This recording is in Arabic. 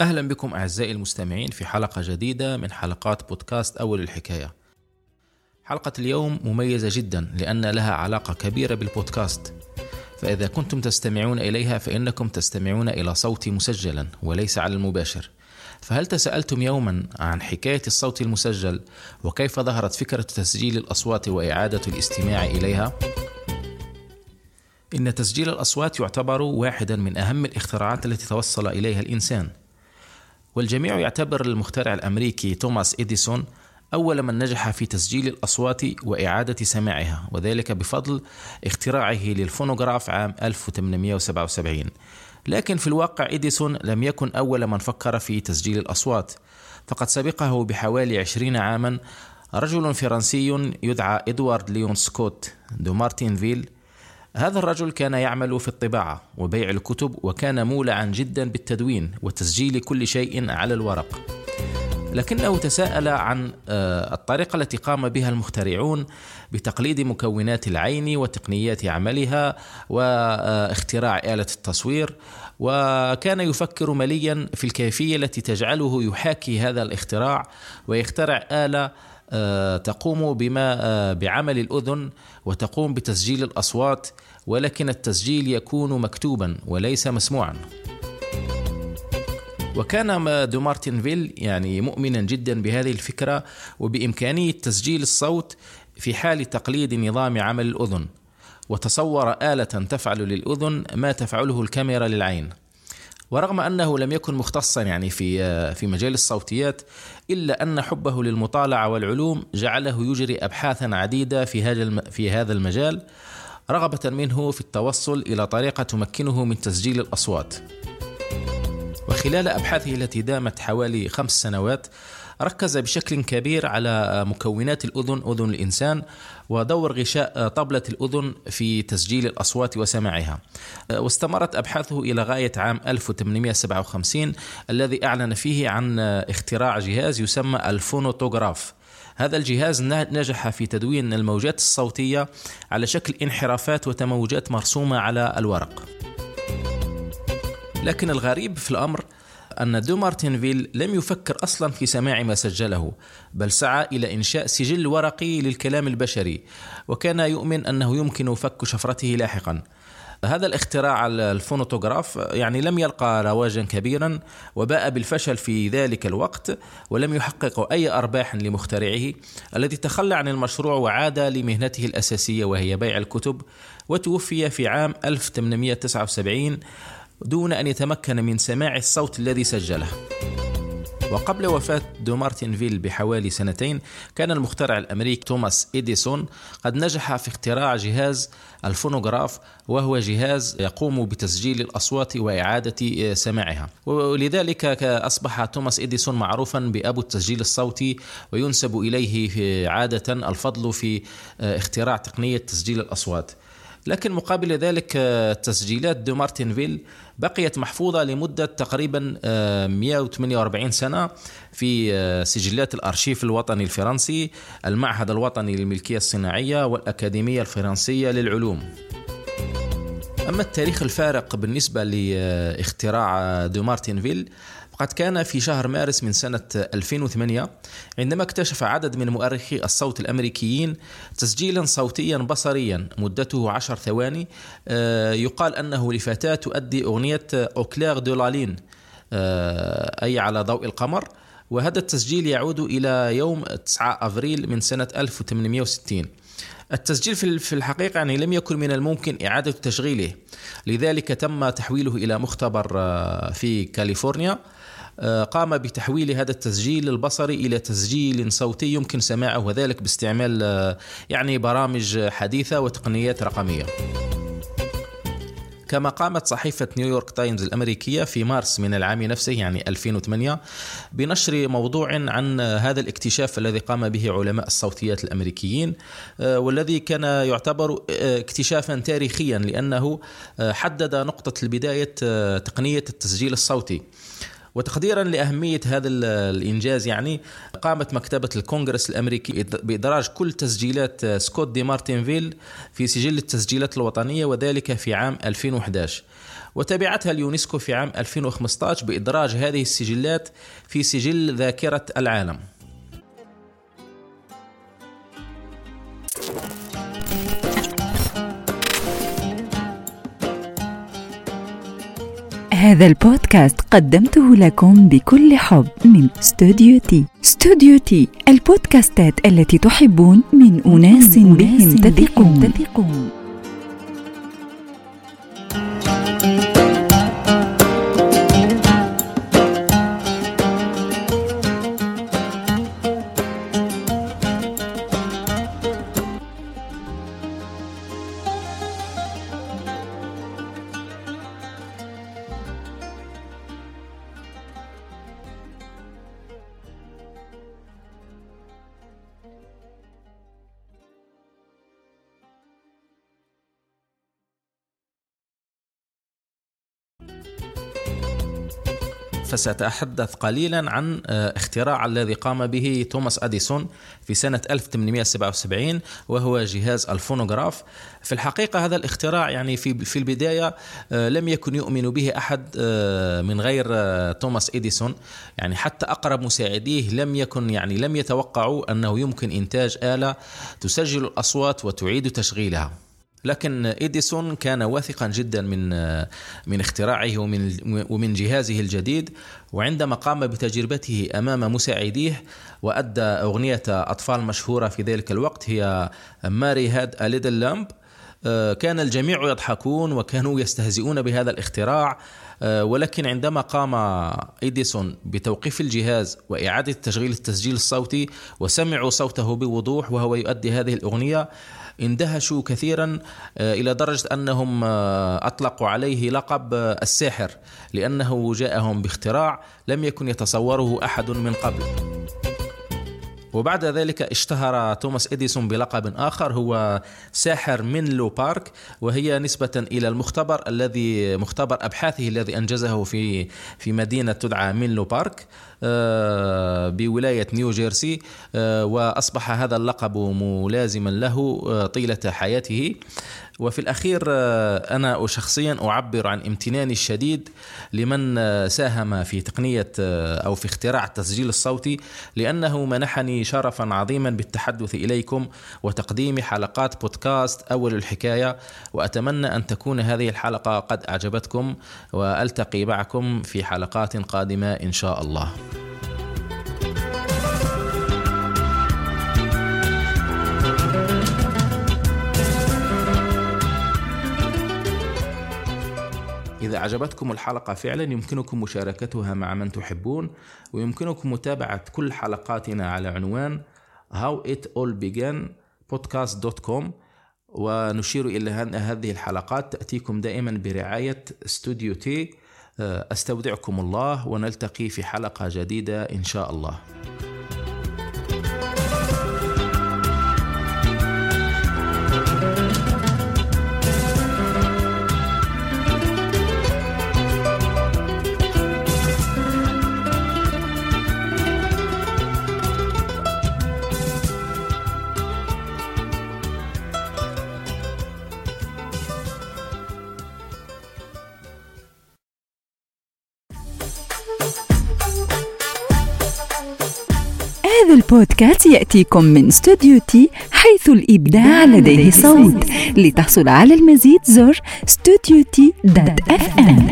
أهلا بكم أعزائي المستمعين في حلقة جديدة من حلقات بودكاست أول الحكاية. حلقة اليوم مميزة جدا لأن لها علاقة كبيرة بالبودكاست. فإذا كنتم تستمعون إليها فإنكم تستمعون إلى صوتي مسجلا وليس على المباشر. فهل تساءلتم يوما عن حكاية الصوت المسجل وكيف ظهرت فكرة تسجيل الأصوات وإعادة الاستماع إليها؟ إن تسجيل الأصوات يعتبر واحدا من أهم الاختراعات التي توصل إليها الإنسان. والجميع يعتبر المخترع الأمريكي توماس إديسون أول من نجح في تسجيل الأصوات وإعادة سماعها وذلك بفضل اختراعه للفونوغراف عام 1877 لكن في الواقع إديسون لم يكن أول من فكر في تسجيل الأصوات فقد سبقه بحوالي عشرين عاما رجل فرنسي يدعى إدوارد ليون سكوت دو مارتينفيل هذا الرجل كان يعمل في الطباعة وبيع الكتب وكان مولعا جدا بالتدوين وتسجيل كل شيء على الورق. لكنه تساءل عن آه، الطريقة التي قام بها المخترعون بتقليد مكونات العين وتقنيات عملها واختراع آلة التصوير وكان يفكر مليا في الكيفية التي تجعله يحاكي هذا الاختراع ويخترع آلة تقوم بما آه، بعمل الأذن وتقوم بتسجيل الأصوات ولكن التسجيل يكون مكتوبا وليس مسموعا. وكان دو مارتنفيل يعني مؤمنا جدا بهذه الفكرة وبإمكانية تسجيل الصوت في حال تقليد نظام عمل الأذن. وتصور آلة تفعل للأذن ما تفعله الكاميرا للعين. ورغم أنه لم يكن مختصا يعني في في مجال الصوتيات إلا أن حبه للمطالعة والعلوم جعله يجري ابحاثا عديدة في هذا في هذا المجال رغبة منه في التوصل إلى طريقة تمكنه من تسجيل الأصوات. وخلال أبحاثه التي دامت حوالي خمس سنوات ركز بشكل كبير على مكونات الأذن أذن الإنسان ودور غشاء طبلة الأذن في تسجيل الأصوات وسماعها. واستمرت أبحاثه إلى غاية عام 1857 الذي أعلن فيه عن اختراع جهاز يسمى الفونوتوغراف. هذا الجهاز نجح في تدوين الموجات الصوتية على شكل انحرافات وتموجات مرسومة على الورق. لكن الغريب في الأمر أن دو مارتنفيل لم يفكر أصلا في سماع ما سجله بل سعى إلى إنشاء سجل ورقي للكلام البشري وكان يؤمن أنه يمكن فك شفرته لاحقا. هذا الاختراع الفونوتوغراف يعني لم يلقى رواجا كبيرا وباء بالفشل في ذلك الوقت ولم يحقق أي أرباح لمخترعه الذي تخلى عن المشروع وعاد لمهنته الأساسية وهي بيع الكتب وتوفي في عام 1879 دون أن يتمكن من سماع الصوت الذي سجله. وقبل وفاة دو مارتنفيل بحوالي سنتين كان المخترع الأمريكي توماس إديسون قد نجح في اختراع جهاز الفونوغراف وهو جهاز يقوم بتسجيل الأصوات وإعادة سماعها. ولذلك أصبح توماس إديسون معروفا بأبو التسجيل الصوتي وينسب إليه عادة الفضل في اختراع تقنية تسجيل الأصوات. لكن مقابل ذلك آه، تسجيلات دو مارتنفيل بقيت محفوظة لمدة تقريبا 148 آه، سنة في آه، سجلات الأرشيف الوطني الفرنسي المعهد الوطني للملكية الصناعية والأكاديمية الفرنسية للعلوم. أما التاريخ الفارق بالنسبة لاختراع دو مارتنفيل فقد كان في شهر مارس من سنة 2008 عندما اكتشف عدد من مؤرخي الصوت الأمريكيين تسجيلا صوتيا بصريا مدته عشر ثواني آه، يقال أنه لفتاة تؤدي أغنية Au clair de la lune آه، أي على ضوء القمر. وهذا التسجيل يعود إلى يوم 9 أفريل من سنة 1860 التسجيل في الحقيقة يعني لم يكن من الممكن إعادة تشغيله لذلك تم تحويله إلى مختبر آه، في كاليفورنيا. قام بتحويل هذا التسجيل البصري إلى تسجيل صوتي يمكن سماعه وذلك باستعمال آه، يعني برامج حديثة وتقنيات رقمية. كما قامت صحيفة نيويورك تايمز الأمريكية في مارس من العام نفسه يعني 2008 بنشر موضوع عن هذا الاكتشاف الذي قام به علماء الصوتيات الأمريكيين آه، والذي كان يعتبر اكتشافا تاريخيا لأنه حدد نقطة البداية تقنية التسجيل الصوتي وتقديرا لأهمية هذا الإنجاز يعني قامت مكتبة الكونغرس الأمريكي بإدراج كل تسجيلات سكوت دي مارتنفيل في سجل التسجيلات الوطنية وذلك في عام 2011 وتبعتها اليونسكو في عام 2015 بإدراج هذه السجلات في سجل ذاكرة العالم. هذا البودكاست قدمته لكم بكل حب من استوديو تي استوديو تي البودكاستات التي تحبون من أناس بهم تثقون. فسأتحدث قليلا عن آه، اختراع الذي قام به توماس أديسون في سنة 1877 وهو جهاز الفونوغراف. في الحقيقة هذا الاختراع يعني في في البداية آه، لم يكن يؤمن به أحد آه، من غير توماس إديسون. يعني حتى أقرب مساعديه لم يكن يعني لم يتوقعوا أنه يمكن إنتاج آلة تسجل الأصوات وتعيد تشغيلها. لكن إديسون كان واثقا جدا من من اختراعه ومن ومن جهازه الجديد وعندما قام بتجربته أمام مساعديه وأدى أغنية أطفال مشهورة في ذلك الوقت هي Mary Had a Little Lamb كان الجميع يضحكون وكانوا يستهزئون بهذا الاختراع ولكن عندما قام إديسون بتوقيف الجهاز وإعادة تشغيل التسجيل الصوتي وسمعوا صوته بوضوح وهو يؤدي هذه الأغنية اندهشوا كثيرا آه، إلى درجة أنهم آه، أطلقوا عليه لقب آه، الساحر لأنه جاءهم باختراع لم يكن يتصوره أحد من قبل. وبعد ذلك اشتهر توماس إديسون بلقب آخر هو ساحر منلو بارك وهي نسبة إلى المختبر الذي مختبر أبحاثه الذي أنجزه في في مدينة تدعى منلو بارك آه، بولاية نيو جيرسي آه، وأصبح هذا اللقب ملازما له آه، طيلة حياته وفي الأخير أنا شخصيا أعبر عن امتناني الشديد لمن ساهم في تقنية أو في اختراع التسجيل الصوتي لأنه منحني شرفا عظيما بالتحدث إليكم وتقديم حلقات بودكاست أول الحكاية وأتمنى أن تكون هذه الحلقة قد أعجبتكم وألتقي معكم في حلقات قادمة إن شاء الله. إذا أعجبتكم الحلقة فعلا يمكنكم مشاركتها مع من تحبون ويمكنكم متابعة كل حلقاتنا على عنوان How It All Began podcast.com ونشير إلى أن هذه الحلقات. تأتيكم دائما برعاية استوديو تي أستودعكم الله ونلتقي في حلقة جديدة إن شاء الله. هذا البودكاست يأتيكم من استوديو تي حيث الإبداع لديه صوت. لتحصل على المزيد زر استوديو تي dot FM